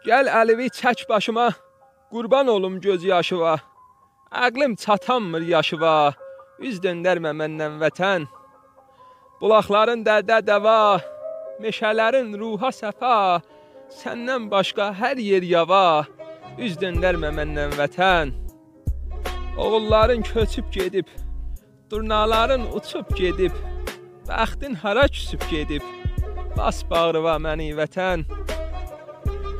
Gəl Əlivi çək başıma, qurban olum göz yaşıva. Ağlım çatanmır yaşıva, üz döndərmə məndən vətən. Bulaqların dərdə dəva, meşələrin ruha səfa, səndən başqa hər yer yava, üz döndərmə məndən vətən. Oğulların köçüb gedib, durnaların uçub gedib, bəxtin hara küsüb gedib, bas bağrıva məni vətən.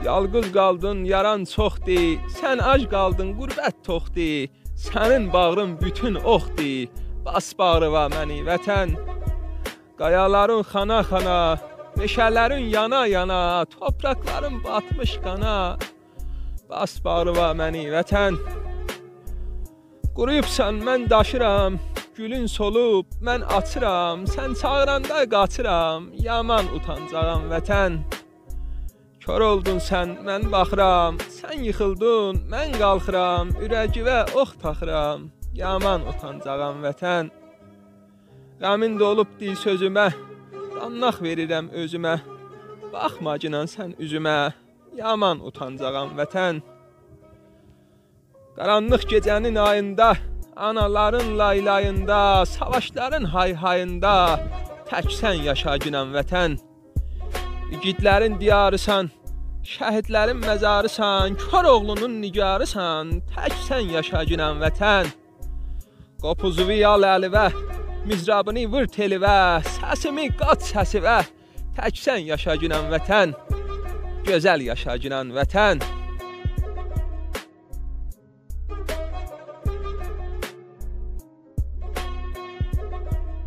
Yalqız qaldın, yaran çoxdur, sən ac qaldın, qürbət toxdur. Sənin bağrın bütün oxdur, bas bağrıva məni vətən. Qayaların xana-xana, meşələrin yana-yana, torpaqların batmış qana. Bas bağrıva məni vətən. Quruyubsan, mən daşıram, gülün solub, mən açıram, sən çağıranda qaçıram, yaman utancağam vətən. Kör oldun sən, mən baxıram, sən yıxıldın, mən qalxıram, ürəyivə ox taxıram, yaman utancağam vətən. Qəmin dolub dil sözümə, qannaq verirəm özümə. Baxma cinan sən üzümə, yaman utancağam vətən. Qaranlıq gecənin ayında, anaların laylayında, savaşların hay-hayında tək sən yaşaginan vətən. İgidlərin diyarısan, şəhidlərin məzarısan, kör oğlunun nigarısan, tək sən yaşaginan vətən. Qopuzuvi yal əlivə, mizrabını vur telivə, səsimi qat səsivə, tək sən yaşaginan vətən. Gözəl yaşaginan vətən.